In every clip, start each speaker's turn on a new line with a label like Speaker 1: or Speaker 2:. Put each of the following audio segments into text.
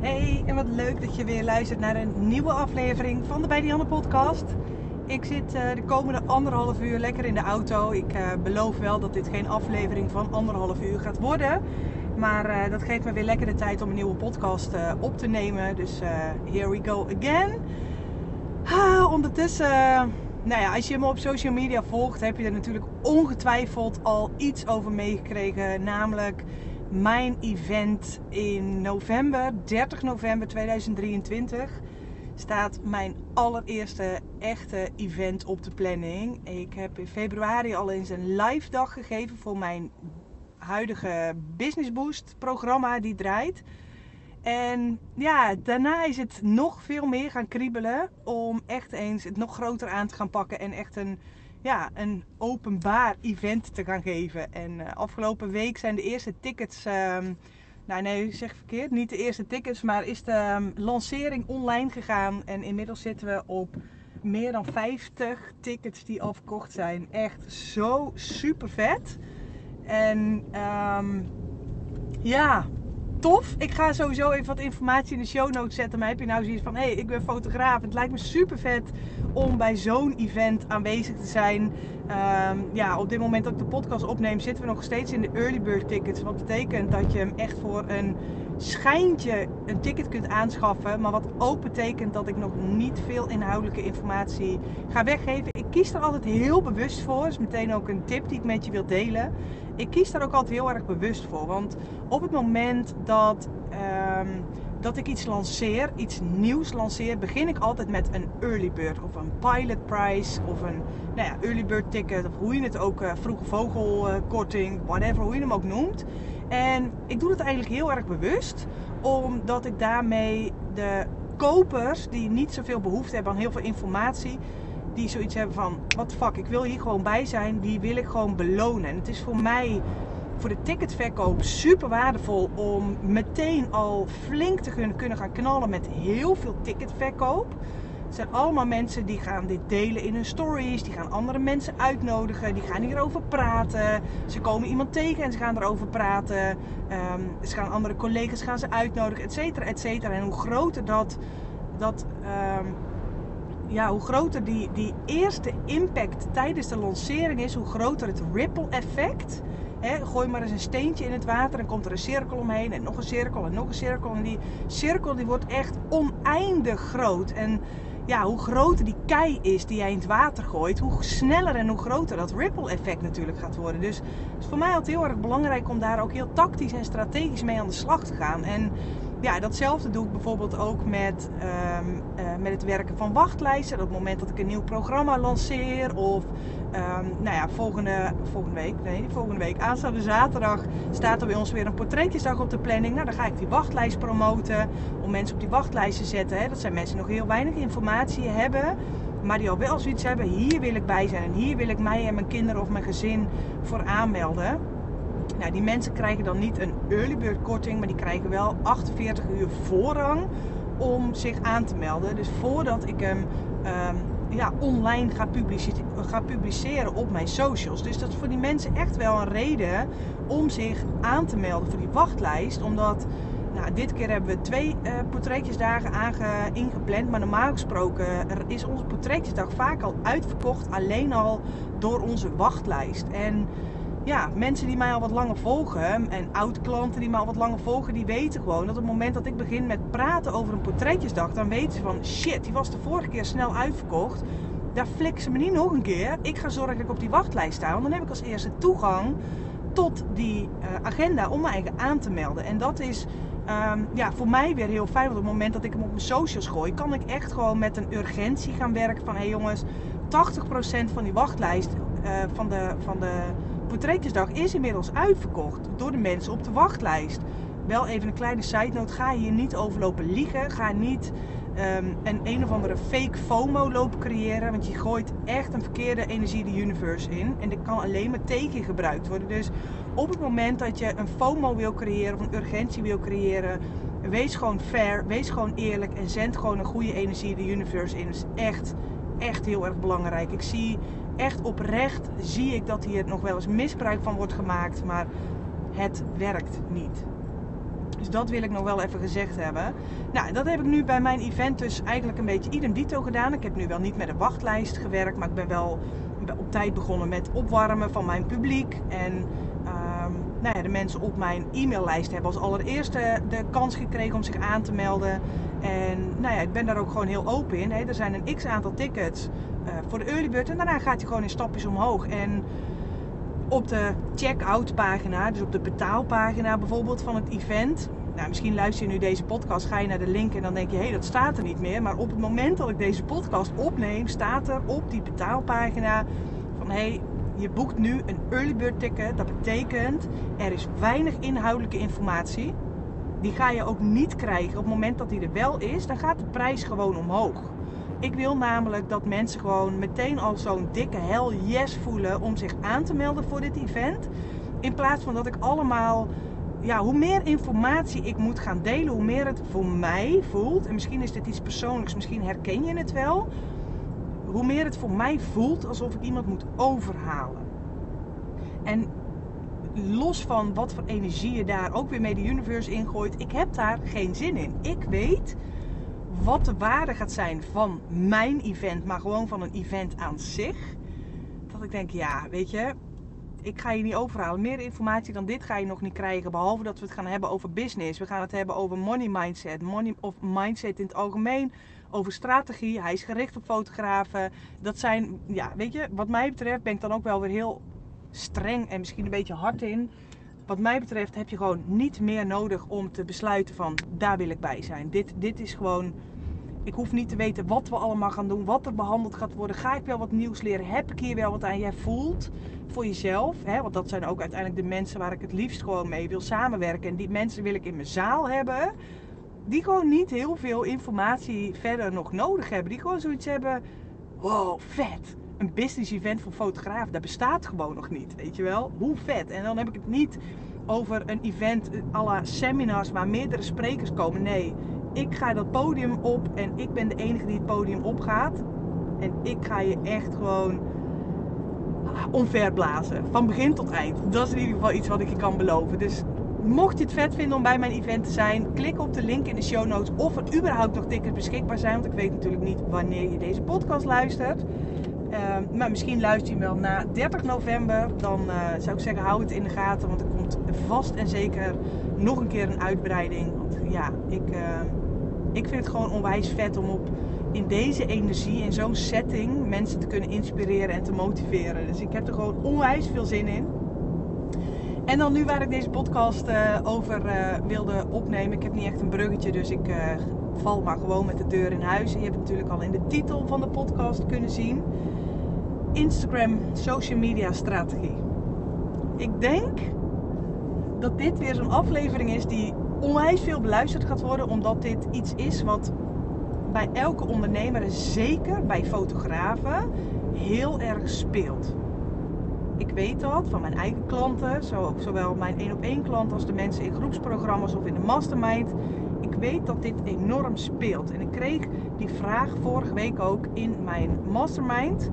Speaker 1: Hey, en wat leuk dat je weer luistert naar een nieuwe aflevering van de Bij podcast. Ik zit uh, de komende anderhalf uur lekker in de auto. Ik uh, beloof wel dat dit geen aflevering van anderhalf uur gaat worden. Maar uh, dat geeft me weer lekker de tijd om een nieuwe podcast op te nemen. Dus here we go again. Ah, ondertussen, nou ja, als je me op social media volgt, heb je er natuurlijk ongetwijfeld al iets over meegekregen. Namelijk mijn event in november, 30 november 2023, staat mijn allereerste echte event op de planning. Ik heb in februari al eens een live dag gegeven voor mijn huidige Business Boost programma die draait. En ja, daarna is het nog veel meer gaan kriebelen om echt eens het nog groter aan te gaan pakken en echt een ja, een openbaar event te gaan geven. En uh, afgelopen week zijn de eerste tickets. Um, nou nee, zeg verkeerd. Niet de eerste tickets, maar is de um, lancering online gegaan. En inmiddels zitten we op meer dan 50 tickets die al verkocht zijn. Echt zo super vet. En um, ja, tof. Ik ga sowieso even wat informatie in de show notes zetten. Maar heb je nou zoiets van: hé, hey, ik ben fotograaf. Het lijkt me super vet om bij zo'n event aanwezig te zijn. Um, ja, op dit moment dat ik de podcast opneem, zitten we nog steeds in de early bird tickets. Wat betekent dat je hem echt voor een schijntje een ticket kunt aanschaffen. Maar wat ook betekent dat ik nog niet veel inhoudelijke informatie ga weggeven. Ik kies er altijd heel bewust voor. Dat is meteen ook een tip die ik met je wil delen. Ik kies daar ook altijd heel erg bewust voor. Want op het moment dat. Um, dat ik iets lanceer, iets nieuws lanceer, begin ik altijd met een early bird of een pilot price of een nou ja, early bird ticket of hoe je het ook, uh, vroege vogelkorting, whatever, hoe je hem ook noemt. En ik doe het eigenlijk heel erg bewust, omdat ik daarmee de kopers die niet zoveel behoefte hebben aan heel veel informatie, die zoiets hebben van, wat fuck, ik wil hier gewoon bij zijn, die wil ik gewoon belonen. En het is voor mij voor de ticketverkoop super waardevol om meteen al flink te kunnen gaan knallen met heel veel ticketverkoop. Het zijn allemaal mensen die gaan dit delen in hun stories. Die gaan andere mensen uitnodigen. Die gaan hierover praten. Ze komen iemand tegen en ze gaan erover praten. Um, ze gaan andere collega's gaan ze uitnodigen, et cetera, et cetera. En hoe groter dat, dat um, ja, hoe groter die, die eerste impact tijdens de lancering is, hoe groter het ripple effect gooi maar eens een steentje in het water en komt er een cirkel omheen en nog een cirkel en nog een cirkel. En die cirkel die wordt echt oneindig groot. En ja, hoe groter die kei is die jij in het water gooit, hoe sneller en hoe groter dat ripple effect natuurlijk gaat worden. Dus het is voor mij altijd heel erg belangrijk om daar ook heel tactisch en strategisch mee aan de slag te gaan. En ja, datzelfde doe ik bijvoorbeeld ook met, um, uh, met het werken van wachtlijsten. Op het moment dat ik een nieuw programma lanceer. Of um, nou ja, volgende, volgende week, nee, volgende week, aanstaande zaterdag staat er bij ons weer een portretjesdag op de planning. Nou, dan ga ik die wachtlijst promoten. Om mensen op die wachtlijst te zetten. Hè. Dat zijn mensen die nog heel weinig informatie hebben. Maar die al wel zoiets hebben. Hier wil ik bij zijn. En hier wil ik mij en mijn kinderen of mijn gezin voor aanmelden. Nou, die mensen krijgen dan niet een early bird korting, maar die krijgen wel 48 uur voorrang om zich aan te melden. Dus voordat ik hem um, ja, online ga, ga publiceren op mijn socials. Dus dat is voor die mensen echt wel een reden om zich aan te melden voor die wachtlijst. Omdat nou, dit keer hebben we twee uh, portretjesdagen ingepland. Maar normaal gesproken is onze portretjesdag vaak al uitverkocht. Alleen al door onze wachtlijst. En ja, mensen die mij al wat langer volgen en oud-klanten die mij al wat langer volgen, die weten gewoon dat op het moment dat ik begin met praten over een portretjesdag, dan weten ze van shit, die was de vorige keer snel uitverkocht. Daar flikken ze me niet nog een keer. Ik ga zorgen dat ik op die wachtlijst sta, want dan heb ik als eerste toegang tot die uh, agenda om me eigen aan te melden. En dat is um, ja, voor mij weer heel fijn. Want op het moment dat ik hem op mijn socials gooi, kan ik echt gewoon met een urgentie gaan werken. Van hé hey jongens, 80% van die wachtlijst uh, van de, van de portretjesdag is inmiddels uitverkocht door de mensen op de wachtlijst. Wel even een kleine side note. Ga hier niet overlopen liegen. Ga niet um, een een of andere fake FOMO lopen creëren. Want je gooit echt een verkeerde energie de universe in. En dit kan alleen maar tegen gebruikt worden. Dus op het moment dat je een FOMO wil creëren of een urgentie wil creëren. Wees gewoon fair. Wees gewoon eerlijk. En zend gewoon een goede energie de universe in. Dat is echt, echt heel erg belangrijk. Ik zie echt oprecht zie ik dat hier nog wel eens misbruik van wordt gemaakt, maar het werkt niet. Dus dat wil ik nog wel even gezegd hebben. Nou, dat heb ik nu bij mijn event dus eigenlijk een beetje idem dito gedaan. Ik heb nu wel niet met een wachtlijst gewerkt, maar ik ben wel op tijd begonnen met opwarmen van mijn publiek. En ehm, nou ja, de mensen op mijn e-maillijst hebben als allereerste de kans gekregen om zich aan te melden. En nou ja, ik ben daar ook gewoon heel open in. Hè. Er zijn een x aantal tickets uh, voor de early bird en daarna gaat hij gewoon in stapjes omhoog. En op de check-out pagina, dus op de betaalpagina bijvoorbeeld van het event. Nou, misschien luister je nu deze podcast, ga je naar de link en dan denk je, hé, hey, dat staat er niet meer. Maar op het moment dat ik deze podcast opneem, staat er op die betaalpagina van, hé, hey, je boekt nu een early bird ticket. Dat betekent, er is weinig inhoudelijke informatie. Die ga je ook niet krijgen. Op het moment dat die er wel is, dan gaat de prijs gewoon omhoog. Ik wil namelijk dat mensen gewoon meteen al zo'n dikke hell yes voelen om zich aan te melden voor dit event. In plaats van dat ik allemaal, ja, hoe meer informatie ik moet gaan delen, hoe meer het voor mij voelt. En misschien is dit iets persoonlijks, misschien herken je het wel. Hoe meer het voor mij voelt alsof ik iemand moet overhalen. En los van wat voor energie je daar ook weer mee de universe ingooit, ik heb daar geen zin in. Ik weet wat de waarde gaat zijn van mijn event, maar gewoon van een event aan zich. Dat ik denk, ja, weet je, ik ga je niet overhalen. Meer informatie dan dit ga je nog niet krijgen. Behalve dat we het gaan hebben over business. We gaan het hebben over money mindset. Money of mindset in het algemeen. Over strategie. Hij is gericht op fotografen. Dat zijn, ja, weet je, wat mij betreft ben ik dan ook wel weer heel streng en misschien een beetje hard in. Wat mij betreft heb je gewoon niet meer nodig om te besluiten van daar wil ik bij zijn. Dit, dit is gewoon ik hoef niet te weten wat we allemaal gaan doen, wat er behandeld gaat worden. Ga ik wel wat nieuws leren? Heb ik hier wel wat aan? Jij voelt voor jezelf, hè, want dat zijn ook uiteindelijk de mensen waar ik het liefst gewoon mee wil samenwerken. En die mensen wil ik in mijn zaal hebben, die gewoon niet heel veel informatie verder nog nodig hebben. Die gewoon zoiets hebben, wow, vet. Een business event voor fotograaf, dat bestaat gewoon nog niet, weet je wel? Hoe vet. En dan heb ik het niet over een event à la seminars waar meerdere sprekers komen. Nee, ik ga dat podium op en ik ben de enige die het podium opgaat. En ik ga je echt gewoon omverblazen. Van begin tot eind. Dat is in ieder geval iets wat ik je kan beloven. Dus mocht je het vet vinden om bij mijn event te zijn, klik op de link in de show notes of er überhaupt nog tickets beschikbaar zijn. Want ik weet natuurlijk niet wanneer je deze podcast luistert. Ehm, maar misschien luister je wel na 30 november. Dan uh, zou ik zeggen, hou het in de gaten. Want er komt vast en zeker nog een keer een uitbreiding. Want ja, ik, uh, ik vind het gewoon onwijs vet om op in deze energie, in zo'n setting, mensen te kunnen inspireren en te motiveren. Dus ik heb er gewoon onwijs veel zin in. En dan nu waar ik deze podcast uh, over uh, wilde opnemen. Ik heb niet echt een bruggetje, dus ik val maar gewoon met de deur in huis. je hebt het natuurlijk al in de titel van de podcast kunnen zien. Instagram social media strategie. Ik denk dat dit weer zo'n aflevering is die onwijs veel beluisterd gaat worden, omdat dit iets is wat bij elke ondernemer en zeker bij fotografen heel erg speelt. Ik weet dat van mijn eigen klanten, zowel mijn één op één klant als de mensen in groepsprogramma's of in de mastermind. Ik weet dat dit enorm speelt. En ik kreeg die vraag vorige week ook in mijn mastermind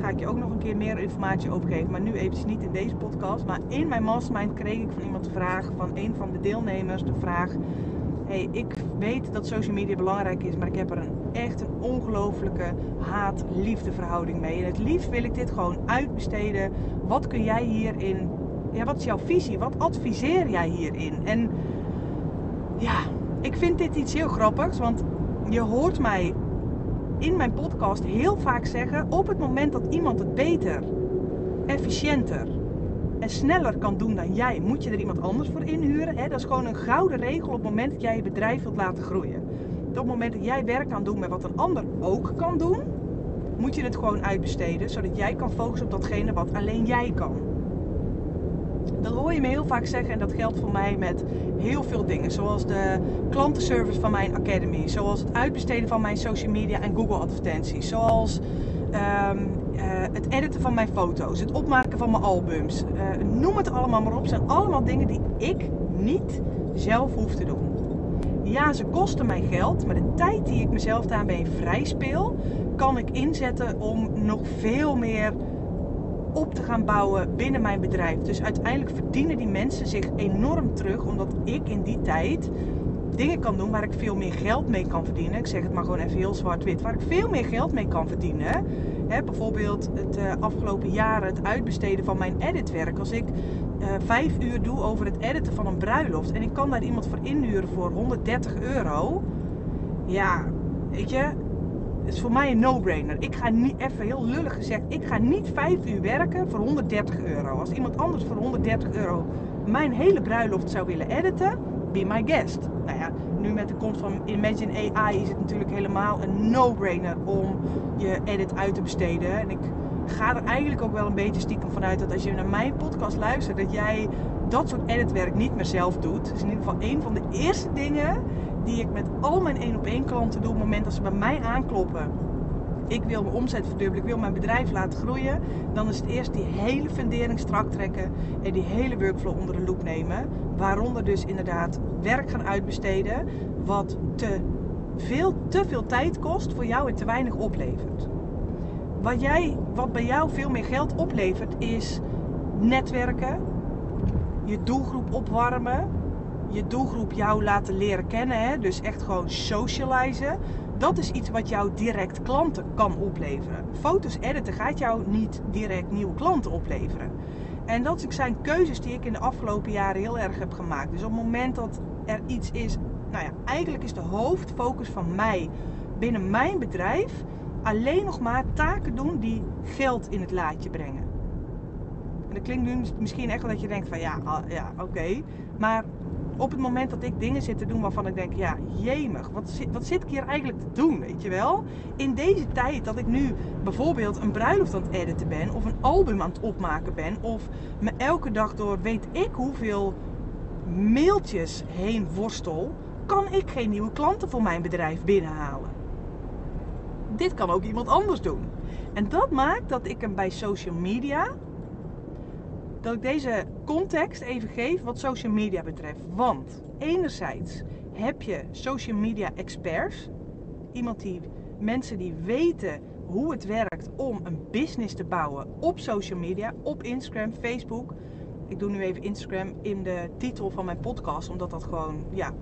Speaker 1: ga ik je ook nog een keer meer informatie over geven. Maar nu eventjes niet in deze podcast. Maar in mijn mastermind kreeg ik van iemand de vraag, van een van de deelnemers, de vraag. Hey, ik weet dat social media belangrijk is, maar ik heb er een, echt een ongelofelijke haat-liefde verhouding mee. En het liefst wil ik dit gewoon uitbesteden. Wat kun jij hierin, ja, wat is jouw visie? Wat adviseer jij hierin? En ja, ik vind dit iets heel grappigs, want je hoort mij in mijn podcast heel vaak zeggen: op het moment dat iemand het beter, efficiënter en sneller kan doen dan jij, moet je er iemand anders voor inhuren. Hè? Dat is gewoon een gouden regel op het moment dat jij je bedrijf wilt laten groeien. Op het moment dat jij werk kan doen met wat een ander ook kan doen, moet je het gewoon uitbesteden, zodat jij kan focussen op datgene wat alleen jij kan. Dat hoor je me heel vaak zeggen en dat geldt voor mij met heel veel dingen. Zoals de klantenservice van mijn academy. Zoals het uitbesteden van mijn social media en Google advertenties. Zoals ehm, eh, het editen van mijn foto's. Het opmaken van mijn albums. Uh, noem het allemaal maar op. zijn allemaal dingen die ik niet zelf hoef te doen. Ja, ze kosten mij geld. Maar de tijd die ik mezelf daarmee vrij speel, kan ik inzetten om nog veel meer op te gaan bouwen binnen mijn bedrijf. Dus uiteindelijk verdienen die mensen zich enorm terug, omdat ik in die tijd dingen kan doen waar ik veel meer geld mee kan verdienen. Ik zeg het maar gewoon even heel zwart-wit. Waar ik veel meer geld mee kan verdienen. Hè, bijvoorbeeld het uh, afgelopen jaren het uitbesteden van mijn editwerk. Als ik uh, vijf uur doe over het editen van een bruiloft. En ik kan daar iemand voor inhuren voor 130 euro. Ja, weet je. Is voor mij een no-brainer. Ik ga niet, even heel lullig gezegd, ik ga niet vijf uur werken voor 130 euro. Als iemand anders voor 130 euro mijn hele bruiloft zou willen editen, be my guest. Nou ja, nu met de komst van Imagine AI is het natuurlijk helemaal een no-brainer om je edit uit te besteden. En ik ga er eigenlijk ook wel een beetje stiekem vanuit dat als je naar mijn podcast luistert, dat jij dat soort editwerk niet meer zelf doet. Dat is in ieder geval een van de eerste dingen die ik met al mijn één op één klanten doe op het moment dat ze bij mij aankloppen. Ik wil mijn omzet verdubbelen, ik wil mijn bedrijf laten groeien. Dan is het eerst die hele fundering strak trekken en die hele workflow onder de loep nemen. Waaronder dus inderdaad werk gaan uitbesteden wat te veel, te veel tijd kost voor jou en te weinig oplevert. Wat, jij, wat bij jou veel meer geld oplevert is netwerken, je doelgroep opwarmen, je doelgroep jou laten leren kennen. Hè? Dus echt gewoon socializen. Dat is iets wat jou direct klanten kan opleveren. Foto's editen gaat jou niet direct nieuwe klanten opleveren. En dat zijn keuzes die ik in de afgelopen jaren heel erg heb gemaakt. Dus op het moment dat er iets is, nou ja, eigenlijk is de hoofdfocus van mij binnen mijn bedrijf alleen nog maar taken doen die geld in het laadje brengen. En dat klinkt nu misschien echt wel dat je denkt van ja, ah, ja oké. Maar op het moment dat ik dingen zit te doen waarvan ik denk, ja, jemig, wat zit, wat zit ik hier eigenlijk te doen, weet je wel? In deze tijd dat ik nu bijvoorbeeld een bruiloft aan het editen ben, of een album aan het opmaken ben, of me elke dag door weet ik hoeveel mailtjes heen worstel, kan ik geen nieuwe klanten voor mijn bedrijf binnenhalen. Dit kan ook iemand anders doen. En dat maakt dat ik hem bij social media dat ik deze context even geef wat social media betreft. Want enerzijds heb je social media experts, iemand die mensen die weten hoe het werkt om een business te bouwen op social media, op Instagram, Facebook. Ik doe nu even Instagram in de titel van mijn podcast, omdat dat gewoon ja,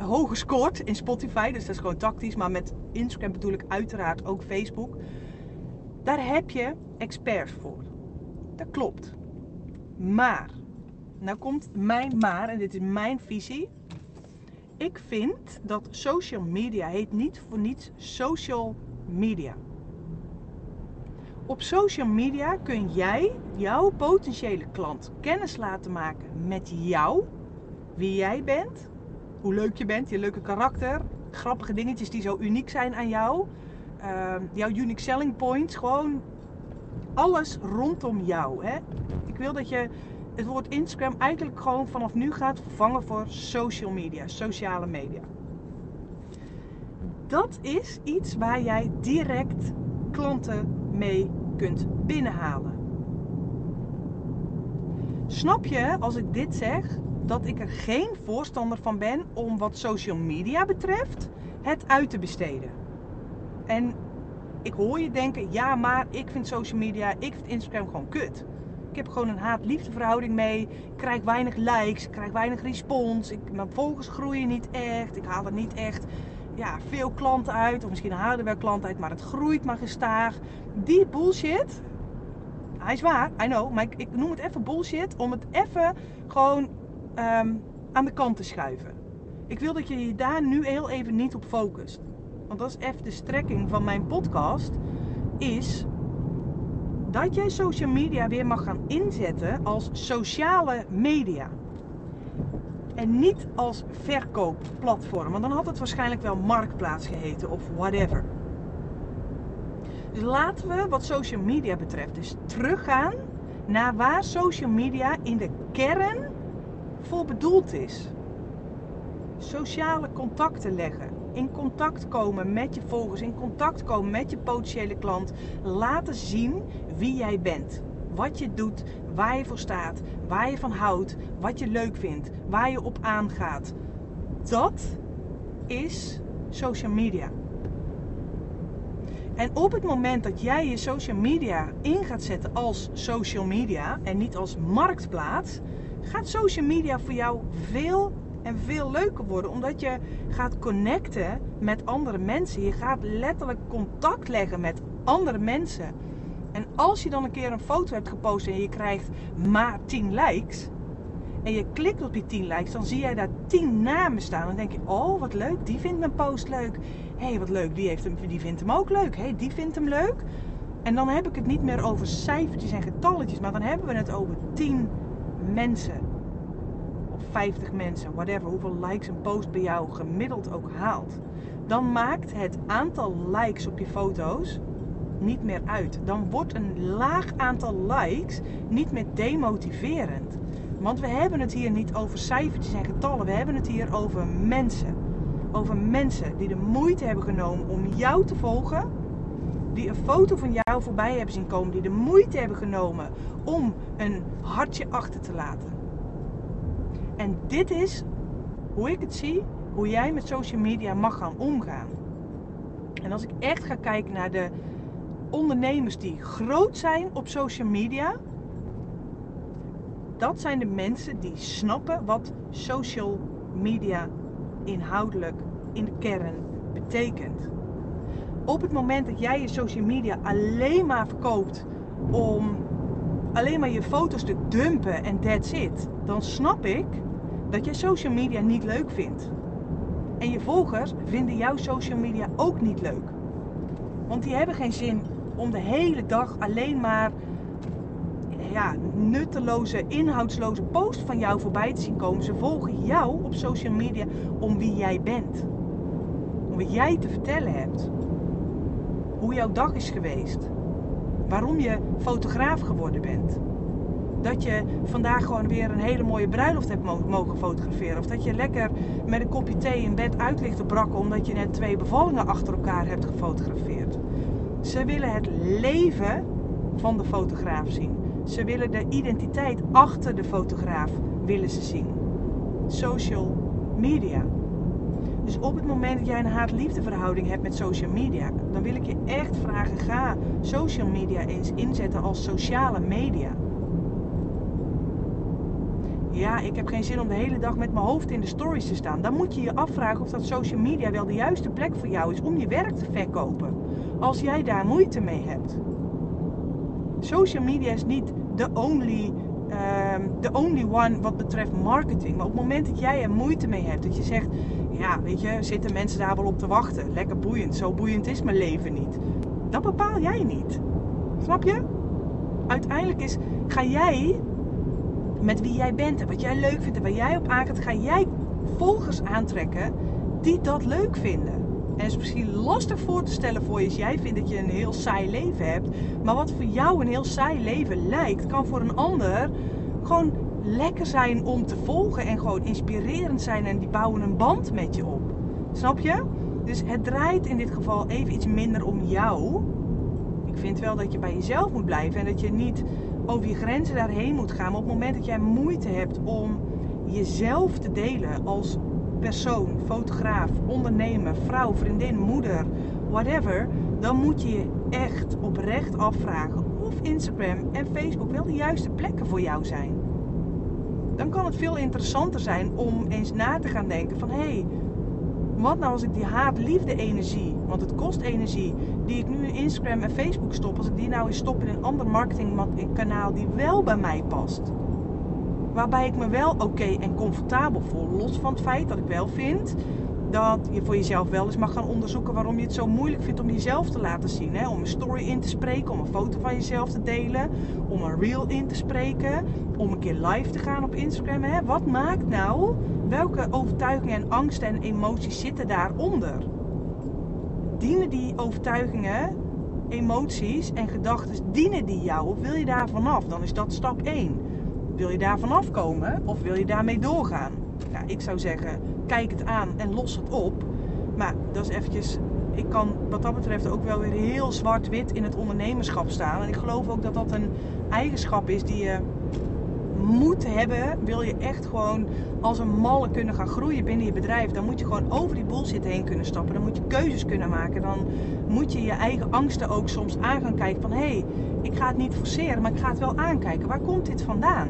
Speaker 1: uh, scoort in Spotify. Dus dat is gewoon tactisch. Maar met Instagram bedoel ik uiteraard ook Facebook. Daar heb je experts voor. Dat klopt. Maar, nou komt mijn maar, en dit is mijn visie. Ik vind dat social media heet niet voor niets social media. Op social media kun jij jouw potentiële klant kennis laten maken met jou, wie jij bent, hoe leuk je bent, je leuke karakter, grappige dingetjes die zo uniek zijn aan jou, uh, jouw unique selling points, gewoon alles rondom jou. Hè? Ik wil dat je het woord Instagram eigenlijk gewoon vanaf nu gaat vervangen voor social media, sociale media. Dat is iets waar jij direct klanten mee kunt binnenhalen. Snap je als ik dit zeg dat ik er geen voorstander van ben om wat social media betreft het uit te besteden? En ik hoor je denken, ja, maar ik vind social media, ik vind Instagram gewoon kut. Ik heb gewoon een haat-liefde verhouding mee. Ik krijg weinig likes, ik krijg weinig respons. Ik, mijn volgers groeien niet echt. Ik haal er niet echt ja, veel klanten uit. Of misschien halen er wel klanten uit, maar het groeit maar gestaag. Die bullshit, hij is waar, I know. Maar ik, ik noem het even bullshit om het even gewoon um, aan de kant te schuiven. Ik wil dat je je daar nu heel even niet op focust want dat is even de strekking van mijn podcast, is dat jij social media weer mag gaan inzetten als sociale media. En niet als verkoopplatform, want dan had het waarschijnlijk wel marktplaats geheten of whatever. Dus laten we wat social media betreft dus teruggaan naar waar social media in de kern voor bedoeld is. Sociale contacten leggen in contact komen met je volgers, in contact komen met je potentiële klant. Laten zien wie jij bent. Wat je doet, waar je voor staat, waar je van houdt, wat je leuk vindt, waar je op aangaat. Dat is social media. En op het moment dat jij je social media in gaat zetten als social media en niet als marktplaats, gaat social media voor jou veel en veel leuker worden. Omdat je gaat connecten met andere mensen. Je gaat letterlijk contact leggen met andere mensen. En als je dan een keer een foto hebt gepost en je krijgt maar 10 likes. En je klikt op die 10 likes, dan zie jij daar 10 namen staan. Dan denk je, oh wat leuk, die vindt mijn post leuk. Hé, hey, wat leuk, die, heeft hem, die vindt hem ook leuk. Hé, hey, die vindt hem leuk. En dan heb ik het niet meer over cijfertjes en getalletjes, maar dan hebben we het over 10 mensen. Of 50 mensen, whatever, hoeveel likes een post bij jou gemiddeld ook haalt. Dan maakt het aantal likes op je foto's niet meer uit. Dan wordt een laag aantal likes niet meer demotiverend. Want we hebben het hier niet over cijfertjes en getallen. We hebben het hier over mensen. Over mensen die de moeite hebben genomen om jou te volgen. Die een foto van jou voorbij hebben zien komen. Die de moeite hebben genomen om een hartje achter te laten. En dit is hoe ik het zie. Hoe jij met social media mag gaan omgaan. En als ik echt ga kijken naar de ondernemers die groot zijn op social media, dat zijn de mensen die snappen wat social media inhoudelijk in de kern betekent. Op het moment dat jij je social media alleen maar verkoopt om alleen maar je foto's te dumpen en that's it, dan snap ik dat jij social media niet leuk vindt. En je volgers vinden jouw social media ook niet leuk. Want die hebben geen zin om de hele dag alleen maar ja, nutteloze, inhoudsloze post van jou voorbij te zien komen. Ze volgen jou op social media om wie jij bent. Om wat jij te vertellen hebt. Hoe jouw dag is geweest. Waarom je fotograaf geworden bent. Dat je vandaag gewoon weer een hele mooie bruiloft hebt mogen fotograferen. Of dat je lekker met een kopje thee in bed uit ligt te brakken omdat je net twee bevallingen achter elkaar hebt gefotografeerd. Ze willen het leven van de fotograaf zien. Ze willen de identiteit achter de fotograaf willen ze zien. Social media. Dus op het moment dat jij een haat-liefde verhouding hebt met social media, dan wil ik je echt vragen: ga social media eens inzetten als sociale media. Ja, ik heb geen zin om de hele dag met mijn hoofd in de stories te staan. Dan moet je je afvragen of dat social media wel de juiste plek voor jou is om je werk te verkopen. Als jij daar moeite mee hebt. Social media is niet de only, um, only one wat betreft marketing. Maar op het moment dat jij er moeite mee hebt, dat je zegt, ja, weet je, zitten mensen daar wel op te wachten. Lekker boeiend, zo boeiend is mijn leven niet. Dat bepaal jij niet. Snap je? Uiteindelijk is, ga jij met wie jij bent en wat jij leuk vindt en waar jij op aangaat, ga jij volgers aantrekken die dat leuk vinden. En het is misschien lastig voor te stellen voor je als jij vindt dat je een heel saai leven hebt. Maar wat voor jou een heel saai leven lijkt, kan voor een ander gewoon lekker zijn om te volgen en gewoon inspirerend zijn en die bouwen een band met je op. Snap je? Dus het draait in dit geval even iets minder om jou. Ik vind wel dat je bij jezelf moet blijven en dat je niet over je grenzen daarheen moet gaan. Maar op het moment dat jij moeite hebt om jezelf te delen als persoon, fotograaf, ondernemer, vrouw, vriendin, moeder, whatever, dan moet je je echt oprecht afvragen of Instagram en Facebook wel de juiste plekken voor jou zijn. Dan kan het veel interessanter zijn om eens na te gaan denken van hé, hey, wat nou als ik die haat-liefde energie, want het kost energie, die ik nu in Instagram en Facebook stop, als ik die nou eens stop in een ander marketingkanaal die wel bij mij past. Waarbij ik me wel oké en comfortabel voel. Los van het feit dat ik wel vind dat je voor jezelf wel eens mag gaan onderzoeken waarom je het zo moeilijk vindt om jezelf te laten zien. Hè? Om een story in te spreken, om een foto van jezelf te delen, om een reel in te spreken, om een keer live te gaan op Instagram. Hè? Wat maakt nou, welke overtuigingen en angsten en emoties zitten daaronder? Dienen die overtuigingen, emoties en gedachten, dienen die jou of wil je daar vanaf? Dan is dat stap 1. Wil je daar vanaf komen of wil je daarmee doorgaan? Nou, ik zou zeggen, kijk het aan en los het op. Maar dat is eventjes, ik kan wat dat betreft ook wel weer heel zwart-wit in het ondernemerschap staan. En ik geloof ook dat dat een eigenschap is die je moed hebben, wil je echt gewoon als een malle kunnen gaan groeien binnen je bedrijf, dan moet je gewoon over die bullshit heen kunnen stappen. Dan moet je keuzes kunnen maken. Dan moet je je eigen angsten ook soms aan gaan kijken van hé, hey, ik ga het niet forceren, maar ik ga het wel aankijken. Waar komt dit vandaan?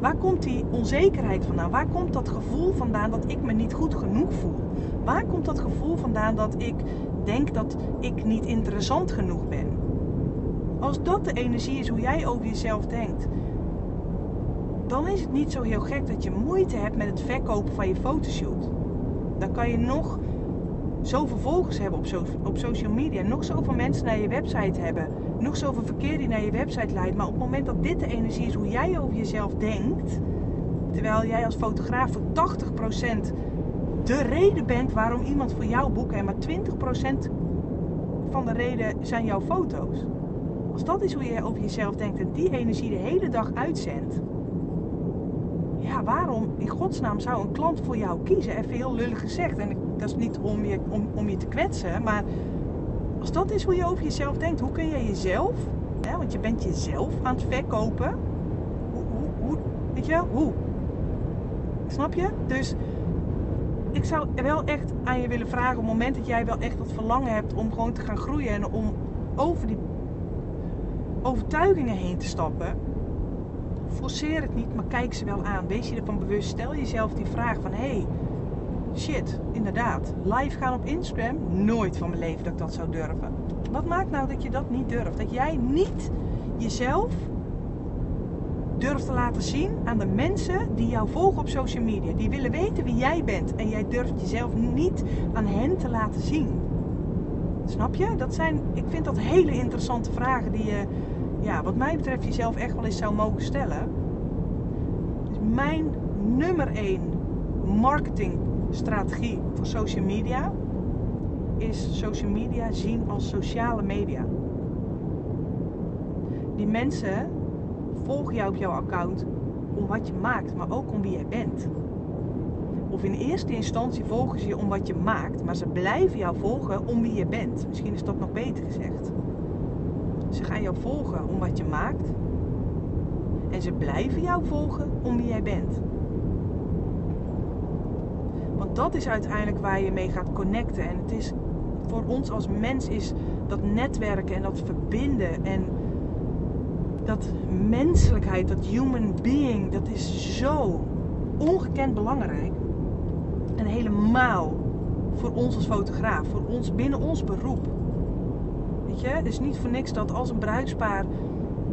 Speaker 1: Waar komt die onzekerheid vandaan? Waar komt dat gevoel vandaan dat ik me niet goed genoeg voel? Waar komt dat gevoel vandaan dat ik denk dat ik niet interessant genoeg ben? Als dat de energie is hoe jij over jezelf denkt, dan is het niet zo heel gek dat je moeite hebt met het verkopen van je fotoshoot. Dan kan je nog zoveel volgers hebben op, op social media, nog zoveel mensen naar je website hebben, nog zoveel verkeer die naar je website leidt. Maar op het moment dat dit de energie is hoe jij over jezelf denkt, terwijl jij als fotograaf voor 80% de reden bent waarom iemand voor jou boekt en maar 20% van de reden zijn jouw foto's. Als dat is hoe je over jezelf denkt en die energie de hele dag uitzendt, ja, waarom in godsnaam zou een klant voor jou kiezen? Even heel lullig gezegd. En dat is niet om je, om, om je te kwetsen, maar als dat is hoe je over jezelf denkt, hoe kun je jezelf, hè, want je bent jezelf aan het verkopen, hoe, hoe, hoe weet je, hoe? Snap je? Dus ik zou wel echt aan je willen vragen, op het moment dat jij wel echt dat verlangen hebt om gewoon te gaan groeien en om over die overtuigingen heen te stappen, forceer het niet, maar kijk ze wel aan. Wees je ervan bewust. Stel jezelf die vraag van, hey, shit, inderdaad, live gaan op Instagram? Nooit van mijn leven dat ik dat zou durven. Wat maakt nou dat je dat niet durft? Dat jij niet jezelf durft te laten zien aan de mensen die jou volgen op social media. Die willen weten wie jij bent. En jij durft jezelf niet aan hen te laten zien. Snap je? Dat zijn, ik vind dat hele interessante vragen die je ja, wat mij betreft jezelf echt wel eens zou mogen stellen. Mijn nummer 1 marketingstrategie voor social media is social media zien als sociale media. Die mensen volgen jou op jouw account om wat je maakt, maar ook om wie jij bent. Of in eerste instantie volgen ze je om wat je maakt, maar ze blijven jou volgen om wie je bent. Misschien is dat nog beter gezegd. Ze gaan jou volgen om wat je maakt. En ze blijven jou volgen om wie jij bent. Want dat is uiteindelijk waar je mee gaat connecten. En het is voor ons als mens is dat netwerken en dat verbinden en dat menselijkheid, dat human being, dat is zo ongekend belangrijk. En helemaal voor ons als fotograaf, voor ons binnen ons beroep. Je, het is niet voor niks dat als een bruidspaar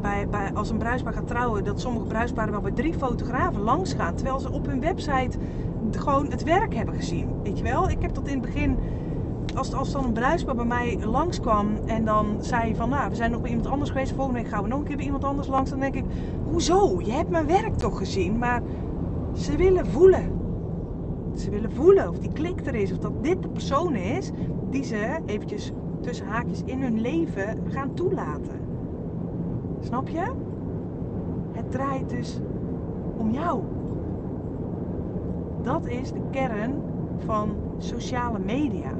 Speaker 1: bij, bij, als een bruidspaar gaat trouwen, dat sommige bruidsparen wel bij drie fotografen langs gaan. Terwijl ze op hun website gewoon het werk hebben gezien. Weet je wel? Ik heb dat in het begin, als, als dan een bruidspaar bij mij langskwam en dan zei van, nou, we zijn nog bij iemand anders geweest, volgende week gaan we nog een keer bij iemand anders langs. Dan denk ik, hoezo? Je hebt mijn werk toch gezien? Maar ze willen voelen. Ze willen voelen of die klik er is, of dat dit de persoon is die ze eventjes tussen haakjes in hun leven gaan toelaten. Snap je? Het draait dus om jou. Dat is de kern van sociale media.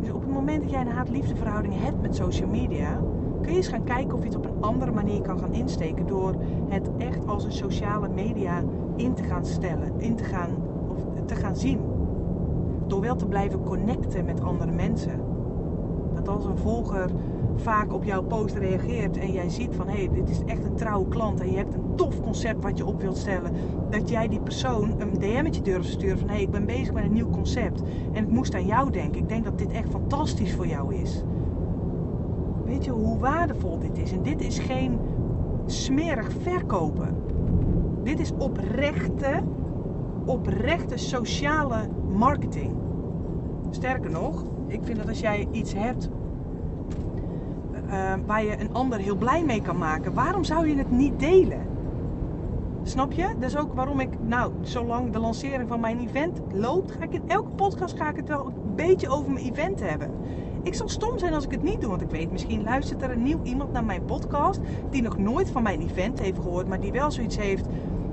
Speaker 1: Dus op het moment dat jij een haat-liefdeverhouding hebt met social media, kun je eens gaan kijken of je het op een andere manier kan gaan insteken door het echt als een sociale media in te gaan stellen, in te gaan of te gaan zien. Door wel te blijven connecten met andere mensen als een volger vaak op jouw post reageert en jij ziet van hé, hey, dit is echt een trouwe klant en je hebt een tof concept wat je op wilt stellen, dat jij die persoon een DM'tje durft sturen van hé, hey, ik ben bezig met een nieuw concept en ik moest aan jou denken. Ik denk dat dit echt fantastisch voor jou is. Weet je hoe waardevol dit is? En dit is geen smerig verkopen. Dit is oprechte, oprechte sociale marketing. Sterker nog, ik vind dat als jij iets hebt uh, waar je een ander heel blij mee kan maken, waarom zou je het niet delen? Snap je? Dat is ook waarom ik, nou, zolang de lancering van mijn event loopt, ga ik in elke podcast ga ik het wel een beetje over mijn event hebben. Ik zal stom zijn als ik het niet doe, want ik weet, misschien luistert er een nieuw iemand naar mijn podcast die nog nooit van mijn event heeft gehoord, maar die wel zoiets heeft.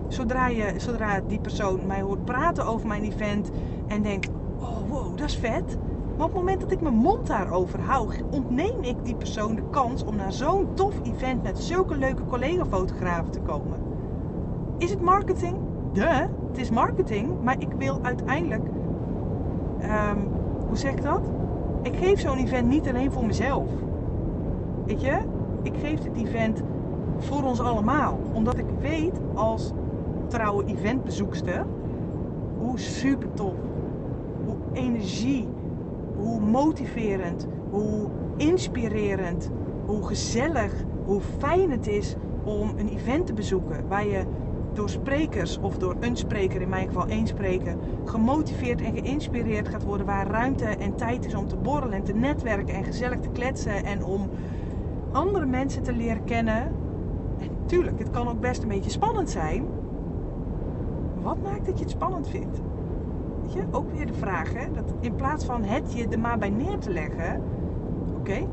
Speaker 1: Zodra, je, zodra die persoon mij hoort praten over mijn event en denkt: Oh wow, dat is vet maar op het moment dat ik mijn mond daarover hou, ontneem ik die persoon de kans om naar zo'n tof event met zulke leuke collega-fotografen te komen. Is het marketing? De, het is marketing, maar ik wil uiteindelijk, ehm, hoe zeg ik dat? Ik geef zo'n event niet alleen voor mezelf. Weet je, ik geef dit event voor ons allemaal, omdat ik weet als trouwe eventbezoekster hoe super tof, hoe energie, hoe motiverend, hoe inspirerend, hoe gezellig, hoe fijn het is om een event te bezoeken waar je door sprekers of door een spreker, in mijn geval één spreker, gemotiveerd en geïnspireerd gaat worden. Waar ruimte en tijd is om te borrelen en te netwerken en gezellig te kletsen en om andere mensen te leren kennen. En tuurlijk, het kan ook best een beetje spannend zijn. Wat maakt dat je het spannend vindt? Je, ook weer de vraag, hè? Dat in plaats van het je er maar bij neer te leggen, oké,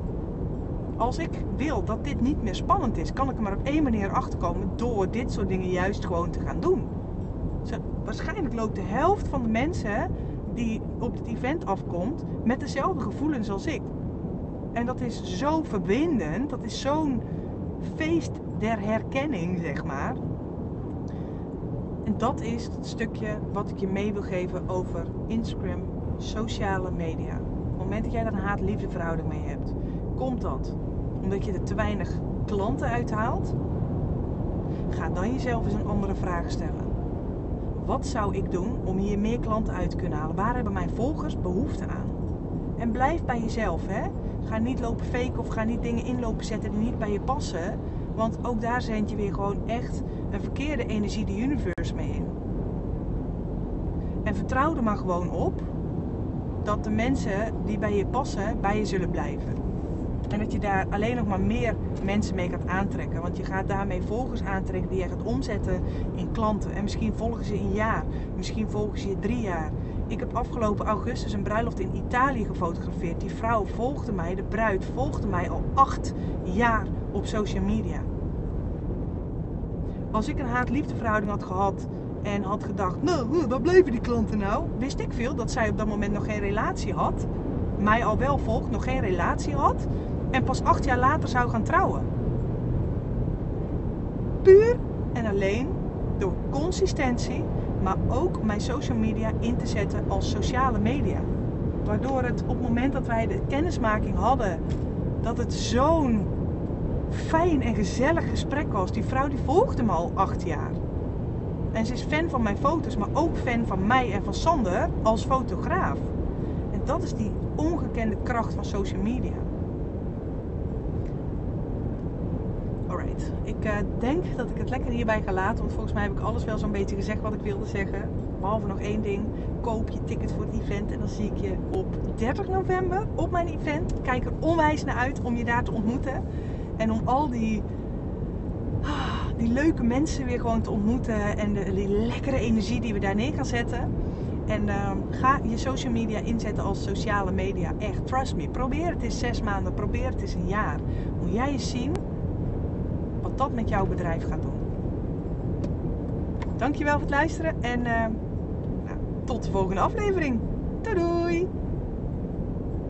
Speaker 1: als ik wil dat dit niet meer spannend is, kan ik er maar op één manier achterkomen door dit soort dingen juist gewoon te gaan doen. Zo, waarschijnlijk loopt de helft van de mensen die op dit event afkomt met dezelfde gevoelens als ik. En dat is zo verbindend, dat is zo'n feest der herkenning, zeg maar. En dat is het stukje wat ik je mee wil geven over Instagram, sociale media. Op het moment dat jij daar een haat-liefde verhouding mee hebt, komt dat omdat je er te weinig klanten uithaalt? Ga dan jezelf eens een andere vraag stellen. Wat zou ik doen om hier meer klanten uit te kunnen halen? Waar hebben mijn volgers behoefte aan? En blijf bij jezelf. Hè? Ga niet lopen faken of ga niet dingen inlopen zetten die niet bij je passen. Want ook daar zend je weer gewoon echt een verkeerde energie de universe mee in. En vertrouw er maar gewoon op dat de mensen die bij je passen, bij je zullen blijven. En dat je daar alleen nog maar meer mensen mee gaat aantrekken. Want je gaat daarmee volgers aantrekken die je gaat omzetten in klanten. En misschien volgen ze een jaar. Misschien volgen ze je drie jaar. Ik heb afgelopen augustus een bruiloft in Italië gefotografeerd. Die vrouw volgde mij, de bruid volgde mij al acht jaar op social media. Als ik een haat-liefdeverhouding had gehad en had gedacht, nou, waar bleven die klanten nou? Wist ik veel dat zij op dat moment nog geen relatie had. Mij al wel volgt, nog geen relatie had en pas acht jaar later zou gaan trouwen. Puur en alleen door consistentie, maar ook mijn social media in te zetten als sociale media. Waardoor het op het moment dat wij de kennismaking hadden, dat het zo'n fijn en gezellig gesprek was. Die vrouw die volgde me al acht jaar. En ze is fan van mijn foto's, maar ook fan van mij en van Sander als fotograaf. En dat is die ongekende kracht van social media. Ik uh, denk dat ik het lekker hierbij ga laten. Want volgens mij heb ik alles wel zo'n beetje gezegd wat ik wilde zeggen. Behalve nog één ding. Koop je ticket voor het event. En dan zie ik je op 30 november op mijn event. Kijk er onwijs naar uit om je daar te ontmoeten. En om al die, ah, die leuke mensen weer gewoon te ontmoeten. En de, die lekkere energie die we daar neer gaan zetten. En uh, ga je social media inzetten als sociale media. Echt, trust me. Probeer het eens zes maanden. Probeer het eens een jaar. Moet jij eens zien wat dat met jouw bedrijf gaat doen. Dankjewel voor het luisteren en uh, nou, tot de volgende aflevering. Doei doei!